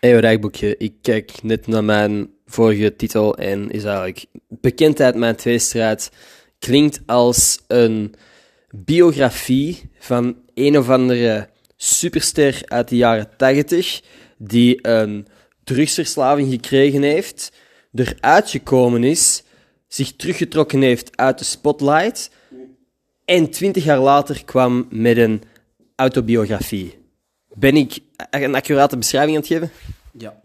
Hey, wat dagboekje. Ik kijk net naar mijn vorige titel en is eigenlijk bekendheid mijn tweestraat. Klinkt als een biografie van een of andere superster uit de jaren 80 die een drugsverslaving gekregen heeft, eruit gekomen is, zich teruggetrokken heeft uit de spotlight en twintig jaar later kwam met een autobiografie. Ben ik een accurate beschrijving aan het geven? Ja.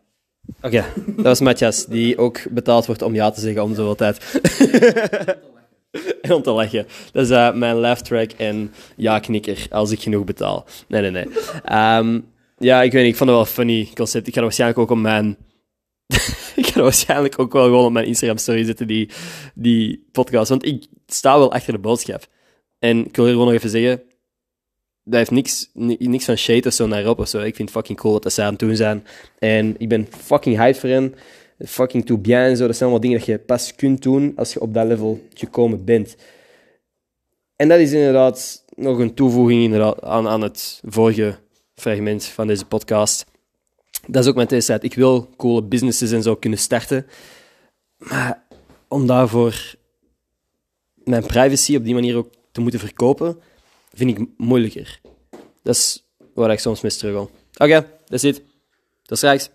Oké, dat was Matthias, die ook betaald wordt om ja te zeggen om zoveel tijd. en om te lachen. Dat is eh, mijn laugh track en ja-knikker, als ik genoeg betaal. Nee, nee, nee. Ehm, ja, ik weet niet, ik vond het wel een funny concept. Ik ga er waarschijnlijk ook op mijn... ik ga er waarschijnlijk ook wel gewoon op mijn Instagram-story zetten, die, die podcast. Want ik sta wel achter de boodschap. En ik wil hier gewoon nog even zeggen, dat heeft niks, ni- niks van shade of zo naar Rob of zo. Ik vind het fucking cool dat ze aan het doen zijn. En ik ben fucking hyped voor hen. Fucking tout bien en zo. Dat zijn allemaal dingen dat je pas kunt doen als je op dat level gekomen bent. En dat is inderdaad nog een toevoeging inderdaad aan, aan het vorige fragment van deze podcast. Dat is ook mijn thesis. Ik wil coole businesses en zo kunnen starten. Maar om daarvoor mijn privacy op die manier ook te moeten verkopen, vind ik moeilijker. Dat is waar ik soms mee struggle. Oké, dat is het. Tot straks.